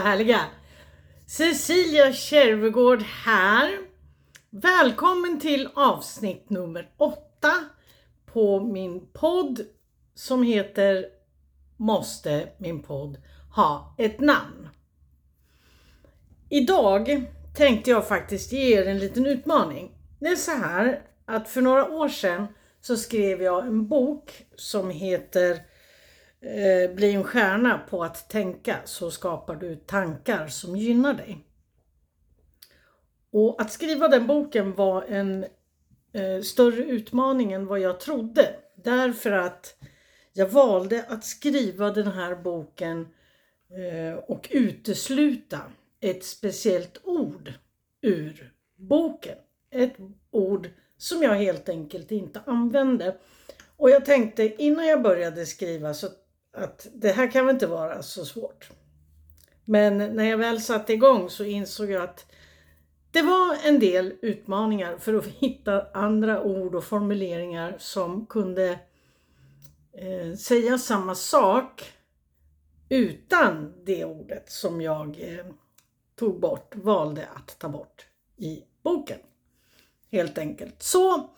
härliga! Cecilia Kärvegård här. Välkommen till avsnitt nummer åtta på min podd som heter Måste min podd ha ett namn? Idag tänkte jag faktiskt ge er en liten utmaning. Det är så här att för några år sedan så skrev jag en bok som heter eh, Bli en stjärna på att tänka så skapar du tankar som gynnar dig. Och att skriva den boken var en eh, större utmaning än vad jag trodde. Därför att jag valde att skriva den här boken eh, och utesluta ett speciellt ord ur boken. Ett ord som jag helt enkelt inte använde. Och jag tänkte innan jag började skriva så att det här kan väl inte vara så svårt. Men när jag väl satte igång så insåg jag att det var en del utmaningar för att hitta andra ord och formuleringar som kunde eh, säga samma sak utan det ordet som jag eh, tog bort, valde att ta bort i boken. Helt enkelt. Så,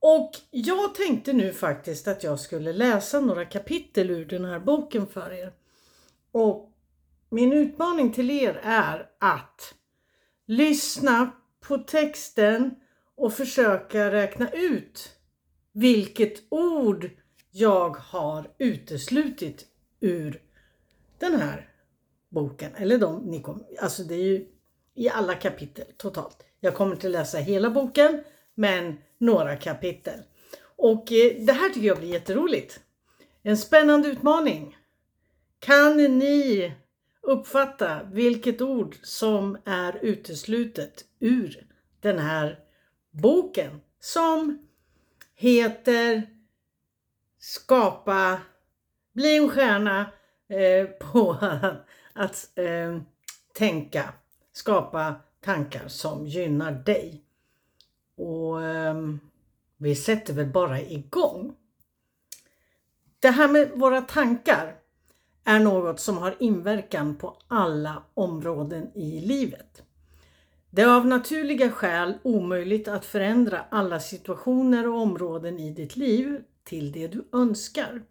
och jag tänkte nu faktiskt att jag skulle läsa några kapitel ur den här boken för er. Och min utmaning till er är att lyssna på texten och försöka räkna ut vilket ord jag har uteslutit ur den här boken. Eller de, ni kom, alltså det är ju i alla kapitel totalt. Jag kommer inte läsa hela boken, men några kapitel. Och eh, det här tycker jag blir jätteroligt. En spännande utmaning. Kan ni uppfatta vilket ord som är uteslutet ur den här boken som heter Skapa, bli en stjärna eh, på att eh, tänka, skapa tankar som gynnar dig. Och eh, vi sätter väl bara igång. Det här med våra tankar är något som har inverkan på alla områden i livet. Det är av naturliga skäl omöjligt att förändra alla situationer och områden i ditt liv till det du önskar.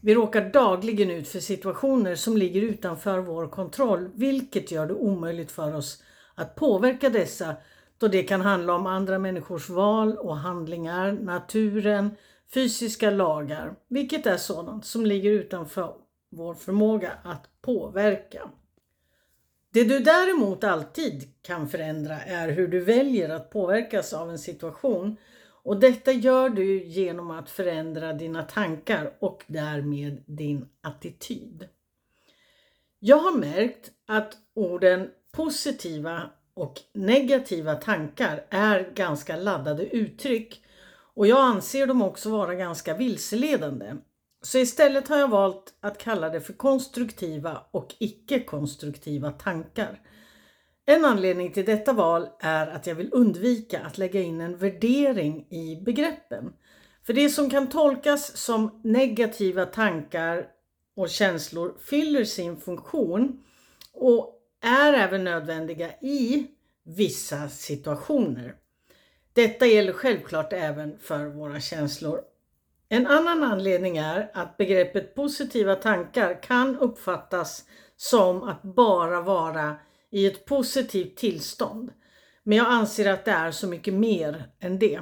Vi råkar dagligen ut för situationer som ligger utanför vår kontroll, vilket gör det omöjligt för oss att påverka dessa och det kan handla om andra människors val och handlingar, naturen, fysiska lagar, vilket är sådant som ligger utanför vår förmåga att påverka. Det du däremot alltid kan förändra är hur du väljer att påverkas av en situation och detta gör du genom att förändra dina tankar och därmed din attityd. Jag har märkt att orden positiva och negativa tankar är ganska laddade uttryck och jag anser dem också vara ganska vilseledande. Så istället har jag valt att kalla det för konstruktiva och icke-konstruktiva tankar. En anledning till detta val är att jag vill undvika att lägga in en värdering i begreppen. För det som kan tolkas som negativa tankar och känslor fyller sin funktion och är även nödvändiga i vissa situationer. Detta gäller självklart även för våra känslor. En annan anledning är att begreppet positiva tankar kan uppfattas som att bara vara i ett positivt tillstånd. Men jag anser att det är så mycket mer än det.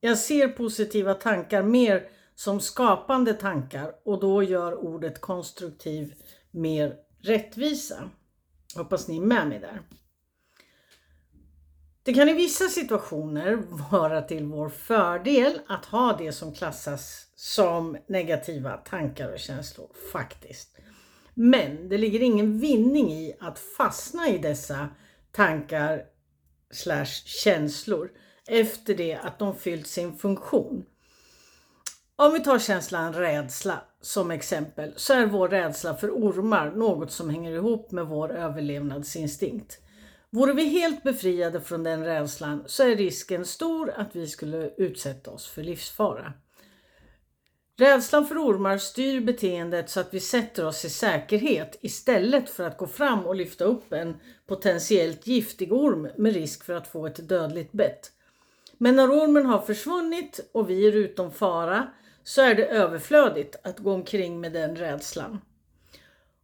Jag ser positiva tankar mer som skapande tankar och då gör ordet konstruktiv mer rättvisa. Hoppas ni är med mig där. Det kan i vissa situationer vara till vår fördel att ha det som klassas som negativa tankar och känslor faktiskt. Men det ligger ingen vinning i att fastna i dessa tankar slash känslor efter det att de fyllt sin funktion. Om vi tar känslan rädsla som exempel så är vår rädsla för ormar något som hänger ihop med vår överlevnadsinstinkt. Vore vi helt befriade från den rädslan så är risken stor att vi skulle utsätta oss för livsfara. Rädslan för ormar styr beteendet så att vi sätter oss i säkerhet istället för att gå fram och lyfta upp en potentiellt giftig orm med risk för att få ett dödligt bett. Men när ormen har försvunnit och vi är utom fara så är det överflödigt att gå omkring med den rädslan.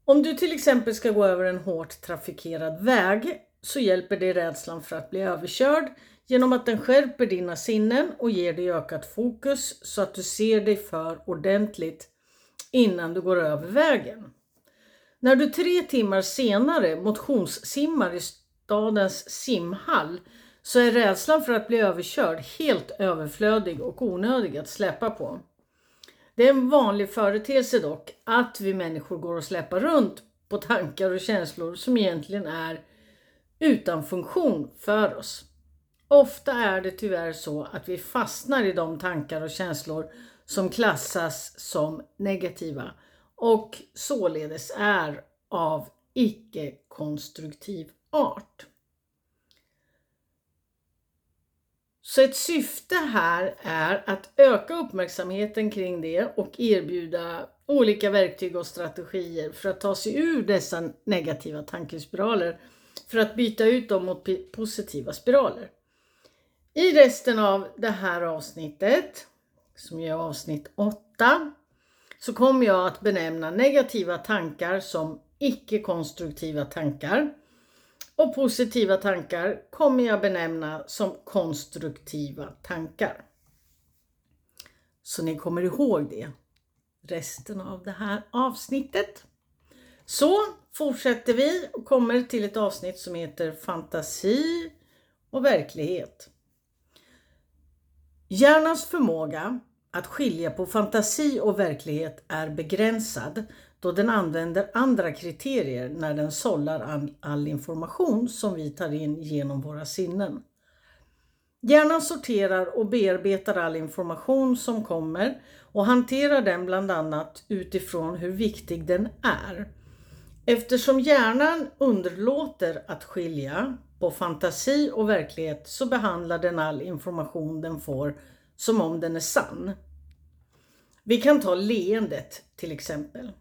Om du till exempel ska gå över en hårt trafikerad väg så hjälper det rädslan för att bli överkörd genom att den skärper dina sinnen och ger dig ökat fokus så att du ser dig för ordentligt innan du går över vägen. När du tre timmar senare motionssimmar i stadens simhall så är rädslan för att bli överkörd helt överflödig och onödig att släppa på. Det är en vanlig företeelse dock att vi människor går och släpar runt på tankar och känslor som egentligen är utan funktion för oss. Ofta är det tyvärr så att vi fastnar i de tankar och känslor som klassas som negativa och således är av icke-konstruktiv art. Så ett syfte här är att öka uppmärksamheten kring det och erbjuda olika verktyg och strategier för att ta sig ur dessa negativa tankespiraler för att byta ut dem mot positiva spiraler. I resten av det här avsnittet, som är avsnitt 8, så kommer jag att benämna negativa tankar som icke-konstruktiva tankar. Och positiva tankar kommer jag benämna som konstruktiva tankar. Så ni kommer ihåg det resten av det här avsnittet. Så fortsätter vi och kommer till ett avsnitt som heter Fantasi och verklighet. Hjärnans förmåga att skilja på fantasi och verklighet är begränsad då den använder andra kriterier när den sållar all, information som vi tar in genom våra sinnen. Hjärnan sorterar och bearbetar all information som kommer och hanterar den bland annat utifrån hur viktig den är. Eftersom hjärnan underlåter att skilja på fantasi och verklighet så behandlar den all information den får som om den är sann. Vi kan ta leendet till exempel.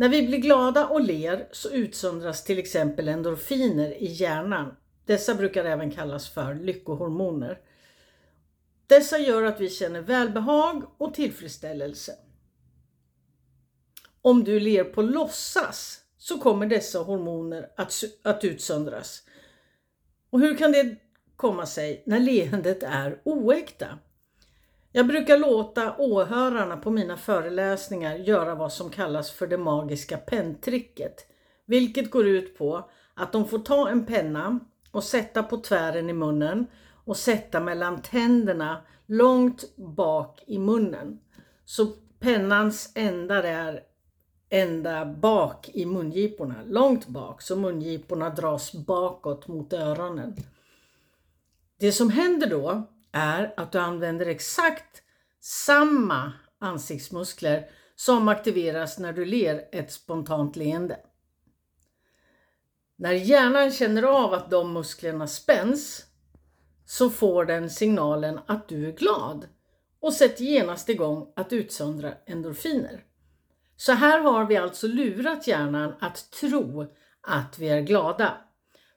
När vi blir glada och ler så utsöndras till exempel endorfiner i hjärnan. Dessa brukar även kallas för lyckohormoner. Dessa gör att vi känner välbehag och tillfredsställelse. Om du ler på låtsas så kommer dessa hormoner att, att utsöndras. Och hur kan det komma sig när leendet är oäkta? Jag brukar låta åhörarna på mina föreläsningar göra vad som kallas för det magiska penntricket. Vilket går ut på att de får ta en penna och sätta på tvären i munnen och sätta mellan tänderna långt bak i munnen. Så pennans ändar är ända bak i mungiporna, långt bak så mungiporna dras bakåt mot öronen. Det som händer då är att du använder exakt samma ansiktsmuskler som aktiveras när du ler ett spontant leende. När hjärnan känner av att de musklerna spänns så får den signalen att du är glad och sätter genast igång att utsöndra endorfiner. Så här har vi alltså lurat hjärnan att tro att vi är glada.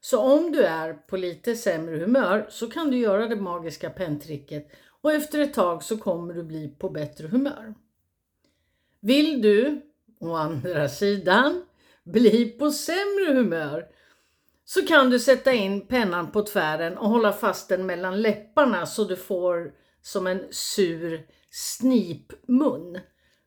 Så om du är på lite sämre humör så kan du göra det magiska penntricket och efter ett tag så kommer du bli på bättre humör. Vill du, å andra sidan, bli på sämre humör så kan du sätta in pennan på tvären och hålla fast den mellan läpparna så du får som en sur snipmun.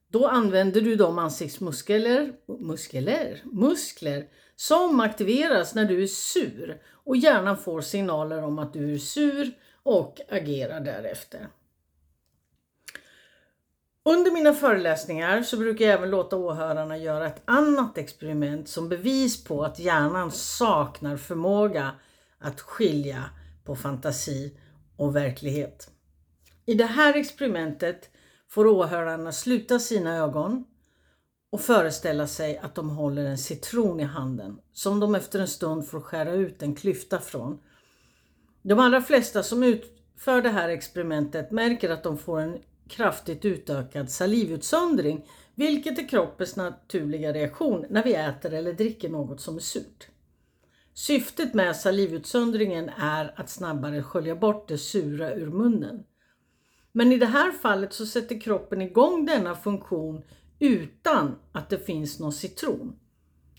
Då använder du de ansiktsmuskler muskler, muskler som aktiveras när du är sur och hjärnan får signaler om att du är sur och agerar därefter. Under mina föreläsningar så brukar jag även låta åhörarna göra ett annat experiment som bevis på att hjärnan saknar förmåga att skilja på fantasi och verklighet. I det här experimentet får åhörarna sluta sina ögon och föreställa sig att de håller en citron i handen som de efter en stund får skära ut en klyfta från. De allra flesta som utför det här experimentet märker att de får en kraftigt utökad salivutsöndring, vilket är kroppens naturliga reaktion när vi äter eller dricker något som är surt. Syftet med salivutsöndringen är att snabbare skölja bort det sura ur munnen. Men i det här fallet så sätter kroppen igång denna funktion utan att det finns någon citron.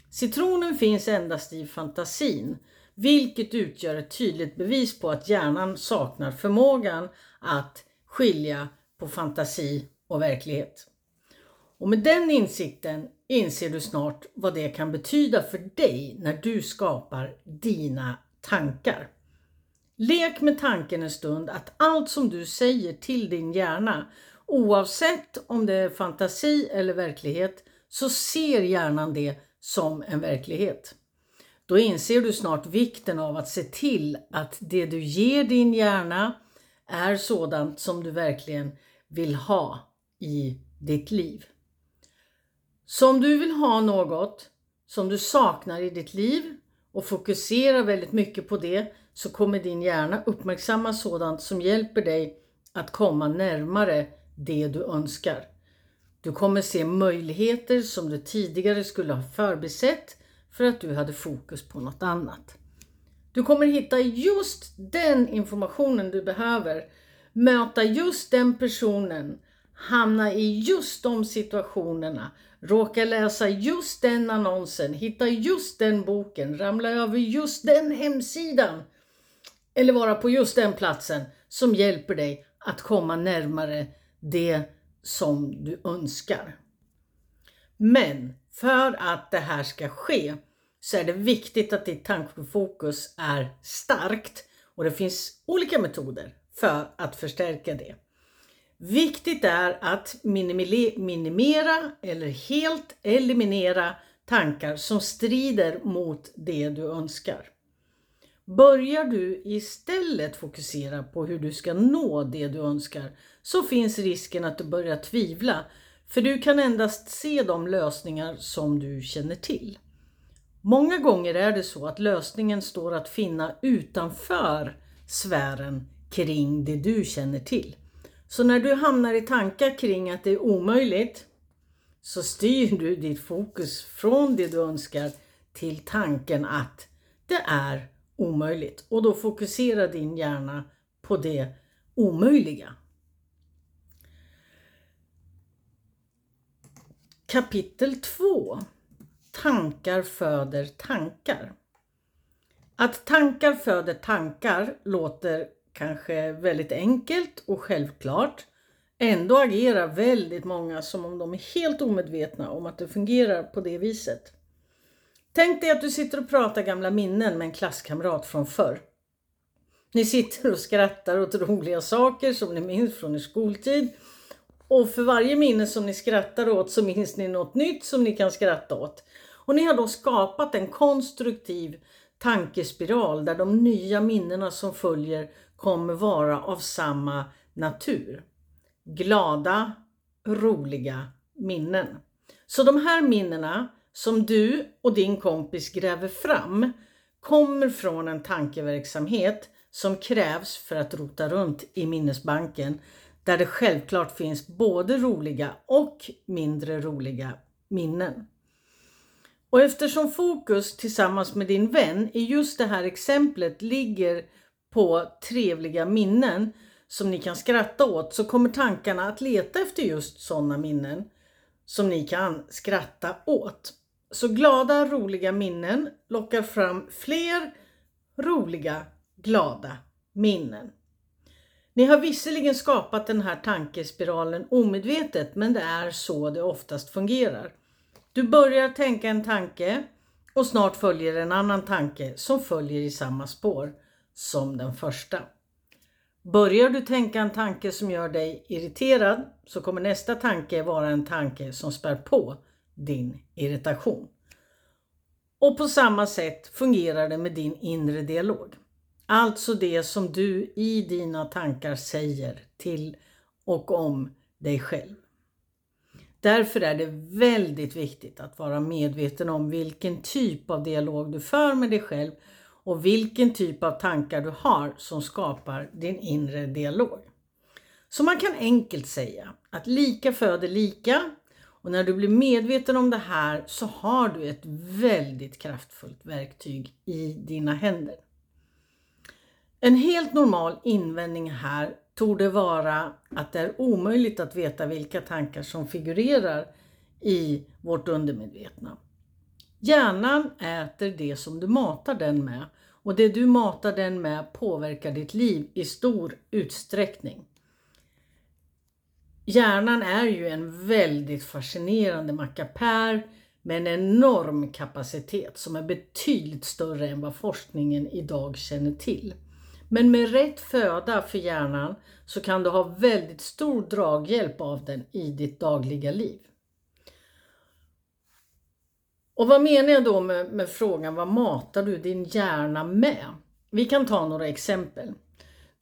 Citronen finns endast i fantasin, vilket utgör ett tydligt bevis på att hjärnan saknar förmågan att skilja på fantasi och verklighet. Och med den insikten inser du snart vad det kan betyda för dig när du skapar dina tankar. Lek med tanken en stund att allt som du säger till din hjärna, oavsett om det är fantasi eller verklighet, så ser hjärnan det som en verklighet. Då inser du snart vikten av att se till att det du ger din hjärna är sådant som du verkligen vill ha i ditt liv. Så om du vill ha något som du saknar i ditt liv och fokuserar väldigt mycket på det så kommer din hjärna uppmärksamma sådant som hjälper dig att komma närmare det du önskar. Du kommer se möjligheter som du tidigare skulle ha förbisett för att du hade fokus på något annat. Du kommer hitta just den informationen du behöver, möta just den personen, hamna i just de situationerna, råka läsa just den annonsen, hitta just den boken, ramla över just den hemsidan eller vara på just den platsen som hjälper dig att komma närmare det som du önskar. Men för att det här ska ske så är det viktigt att ditt tankefokus är starkt och det finns olika metoder för att förstärka det. Viktigt är att minimera eller helt eliminera tankar som strider mot det du önskar. Börjar du istället fokusera på hur du ska nå det du önskar så finns risken att du börjar tvivla för du kan endast se de lösningar som du känner till. Många gånger är det så att lösningen står att finna utanför sfären kring det du känner till. Så när du hamnar i tankar kring att det är omöjligt så styr du ditt fokus från det du önskar till tanken att det är omöjligt. Och då fokuserar din hjärna på det omöjliga. Kapitel 2 Tankar föder tankar. Att tankar föder tankar låter kanske väldigt enkelt och självklart. Ändå agerar väldigt många som om de är helt omedvetna om att det fungerar på det viset. Tänk dig att du sitter och pratar gamla minnen med en klasskamrat från förr. Ni sitter och skrattar åt roliga saker som ni minns från er skoltid. Och för varje minne som ni skrattar åt så minns ni något nytt som ni kan skratta åt. Och ni har då skapat en konstruktiv tankespiral där de nya minnena som följer kommer vara av samma natur. Glada, roliga minnen. Så de här minnena som du och din kompis gräver fram kommer från en tankeverksamhet som krävs för att rota runt i minnesbanken där det självklart finns både roliga och mindre roliga minnen. Och eftersom fokus tillsammans med din vän i just det här exemplet ligger på trevliga minnen som ni kan skratta åt så kommer tankarna att leta efter just sådana minnen som ni kan skratta åt. Så glada, roliga minnen lockar fram fler roliga, glada minnen. Ni har visserligen skapat den här tankespiralen omedvetet men det är så det oftast fungerar. Du börjar tänka en tanke och snart följer en annan tanke som följer i samma spår som den första. Börjar du tänka en tanke som gör dig irriterad så kommer nästa tanke vara en tanke som spär på din irritation. Och på samma sätt fungerar det med din inre dialog. Alltså det som du i dina tankar säger till och om dig själv. Därför är det väldigt viktigt att vara medveten om vilken typ av dialog du för med dig själv och vilken typ av tankar du har som skapar din inre dialog. Så man kan enkelt säga att lika föder lika och när du blir medveten om det här så har du ett väldigt kraftfullt verktyg i dina händer. En helt normal invändning här torde vara att det är omöjligt att veta vilka tankar som figurerar i vårt undermedvetna. Hjärnan äter det som du matar den med och det du matar den med påverkar ditt liv i stor utsträckning. Hjärnan är ju en väldigt fascinerande mackapär med en enorm kapacitet som är betydligt större än vad forskningen idag känner till. Men med rätt föda för hjärnan så kan du ha väldigt stor draghjälp av den i ditt dagliga liv. Och vad menar jag då med, med frågan vad matar du din hjärna med? Vi kan ta några exempel.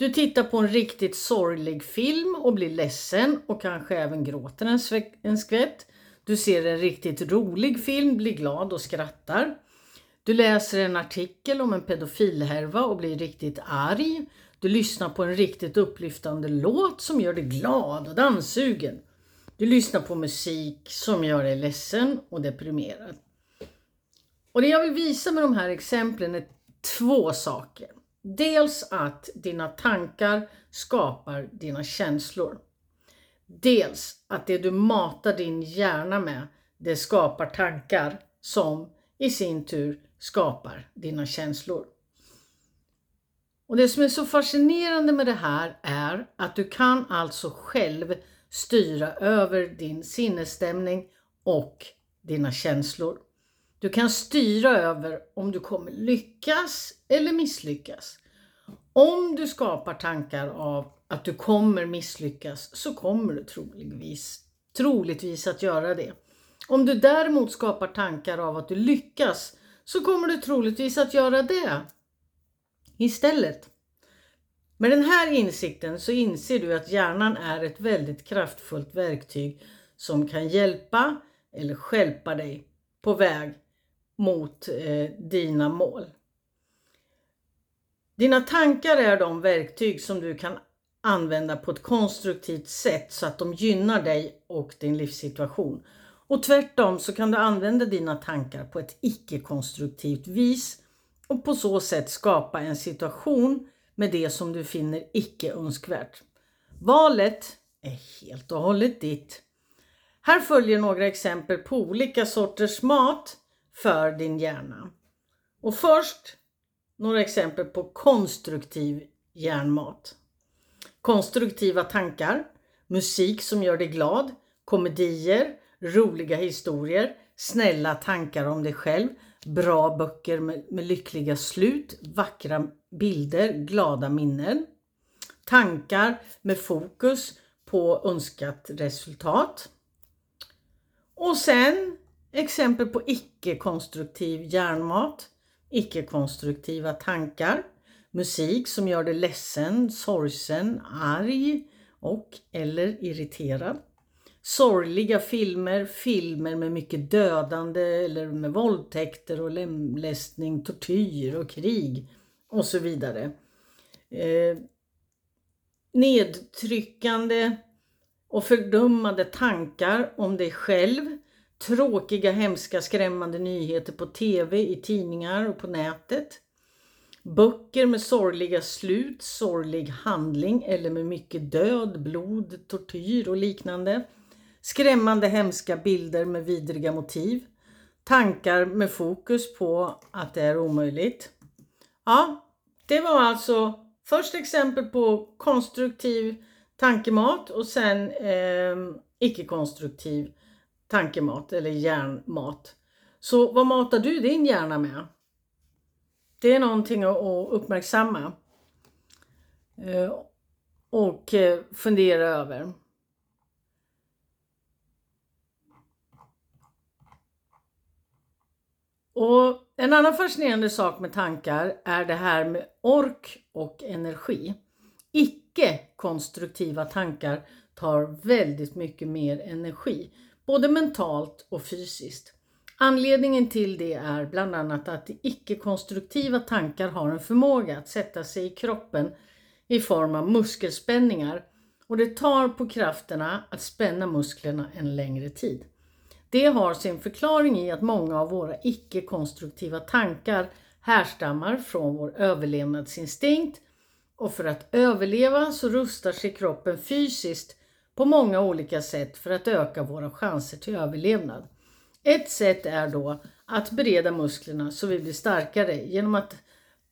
Du tittar på en riktigt sorglig film och blir ledsen och kanske även gråter en, en skvätt. Du ser en riktigt rolig film, blir glad och skrattar. Du läser en artikel om en pedofilhärva och blir riktigt arg. Du lyssnar på en riktigt upplyftande låt som gör dig glad och danssugen. Du lyssnar på musik som gör dig ledsen och deprimerad. Och det jag vill visa med de här exemplen är två saker. Dels att dina tankar skapar dina känslor. Dels att det du matar din hjärna med, det skapar tankar som i sin tur skapar dina känslor. Och det som är så fascinerande med det här är att du kan alltså själv styra över din sinnesstämning och dina känslor. Du kan styra över om du kommer lyckas eller misslyckas. Om du skapar tankar av att du kommer misslyckas så kommer du troligtvis, troligtvis att göra det. Om du däremot skapar tankar av att du lyckas så kommer du troligtvis att göra det istället. Med den här insikten så inser du att hjärnan är ett väldigt kraftfullt verktyg som kan hjälpa eller skälpa dig på väg mot eh, dina mål. Dina tankar är de verktyg som du kan använda på ett konstruktivt sätt så att de gynnar dig och din livssituation. Och tvärtom så kan du använda dina tankar på ett icke-konstruktivt vis och på så sätt skapa en situation med det som du finner icke önskvärt. Valet är helt och hållet ditt. Här följer några exempel på olika sorters mat för din hjärna. Och först några exempel på konstruktiv hjärnmat. Konstruktiva tankar, musik som gör dig glad, komedier, roliga historier, snälla tankar om dig själv, bra böcker med, med lyckliga slut, vackra bilder, glada minnen. Tankar med fokus på önskat resultat. Och sen exempel på icke-konstruktiv hjärnmat, icke-konstruktiva tankar, musik som gör dig ledsen, sorgsen, arg och eller irriterad sorgliga filmer, filmer med mycket dödande eller med våldtäkter och lemlästning, tortyr och krig och så vidare. Eh, nedtryckande och fördömande tankar om dig själv, tråkiga, hemska, skrämmande nyheter på tv, i tidningar och på nätet. Böcker med sorgliga slut, sorglig handling eller med mycket död, blod, tortyr och liknande skrämmande hemska bilder med vidriga motiv, tankar med fokus på att det är omöjligt. Ja, det var alltså först exempel på konstruktiv tankemat och sen eh, icke-konstruktiv tankemat eller hjärnmat. Så vad matar du din hjärna med? Det är någonting att uppmärksamma eh, och eh, fundera över. Och en annan fascinerande sak med tankar är det här med ork och energi. Icke-konstruktiva tankar tar väldigt mycket mer energi, både mentalt och fysiskt. Anledningen till det är bland annat att icke-konstruktiva tankar har en förmåga att sätta sig i kroppen i form av muskelspänningar och det tar på krafterna att spänna musklerna en längre tid. Det har sin förklaring i att många av våra icke-konstruktiva tankar härstammar från vår överlevnadsinstinkt och för att överleva så rustar sig kroppen fysiskt på många olika sätt för att öka våra chanser till överlevnad. Ett sätt är då att bereda musklerna så vi blir starkare genom att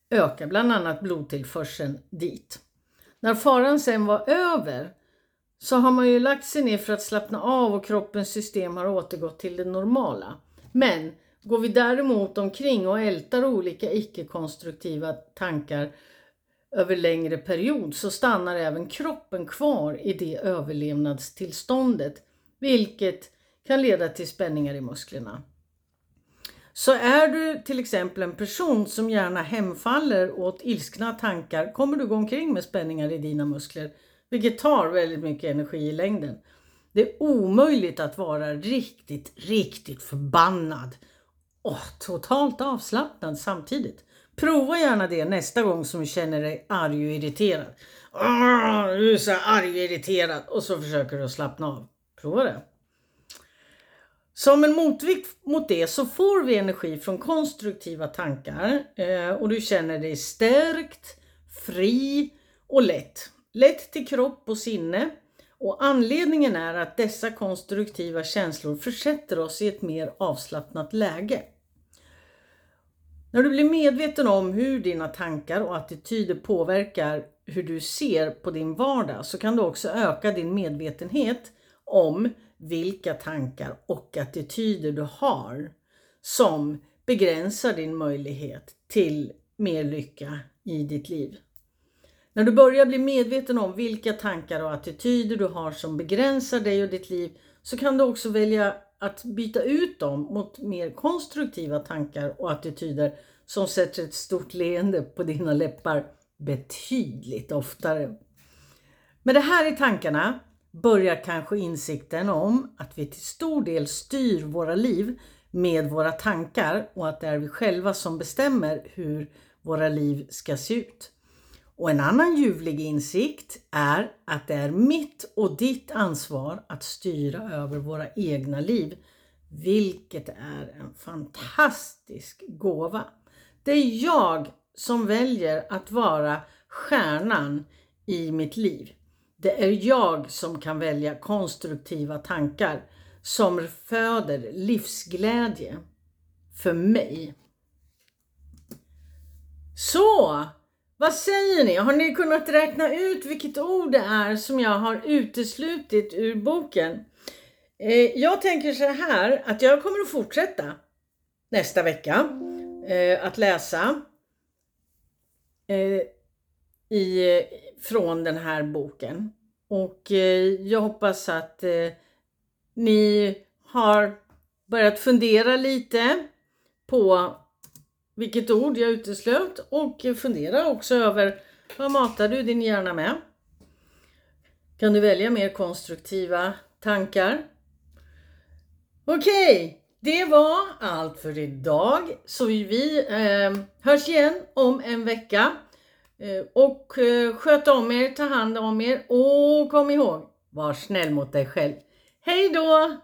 öka bland annat blodtillförseln dit. När faran sen var över så har man ju lagt sig ner för att slappna av och kroppens system har återgått till det normala. Men går vi däremot omkring och ältar olika icke-konstruktiva tankar över längre period så stannar även kroppen kvar i det överlevnadstillståndet vilket kan leda till spänningar i musklerna. Så är du till exempel en person som gärna hemfaller åt ilskna tankar kommer du gå omkring med spänningar i dina muskler vilket tar väldigt mycket energi i längden. Det är omöjligt att vara riktigt, riktigt förbannad och totalt avslappnad samtidigt. Prova gärna det nästa gång som du känner dig arg och irriterad. du är så arg och irriterad och så försöker du att slappna av. Prova det. Som en motvikt mot det så får vi energi från konstruktiva tankar eh, och du känner dig stärkt, fri och lätt. Lätt till kropp och sinne och anledningen är att dessa konstruktiva känslor försätter oss i ett mer avslappnat läge. När du blir medveten om hur dina tankar och attityder påverkar hur du ser på din vardag så kan du också öka din medvetenhet om vilka tankar och attityder du har som begränsar din möjlighet till mer lycka i ditt liv. När du börjar bli medveten om vilka tankar och attityder du har som begränsar dig och ditt liv så kan du också välja att byta ut dem mot mer konstruktiva tankar och attityder som sätter ett stort leende på dina läppar betydligt oftare. Med det här i tankarna börjar kanske insikten om att vi till stor del styr våra liv med våra tankar och att det är vi själva som bestämmer hur våra liv ska se ut. Och en annan ljuvlig insikt är att det är mitt och ditt ansvar att styra över våra egna liv, vilket är en fantastisk gåva. Det är jag som väljer att vara stjärnan i mitt liv. Det är jag som kan välja konstruktiva tankar som föder livsglädje för mig. Så, vad säger ni? Har ni kunnat räkna ut vilket ord det är som jag har uteslutit ur boken? Eh, jag tänker så här att jag kommer att fortsätta nästa vecka eh, att läsa eh, i, från den här boken. Och eh, jag hoppas att eh, ni har börjat fundera lite på vilket ord jag uteslöt och fundera också över vad matar du din hjärna med? Kan du välja mer konstruktiva tankar? Okej, okay, det var allt för idag. Så vi eh, hörs igen om en vecka. Eh, och eh, sköt om er, ta hand om er och kom ihåg, var snäll mot dig själv. Hej då!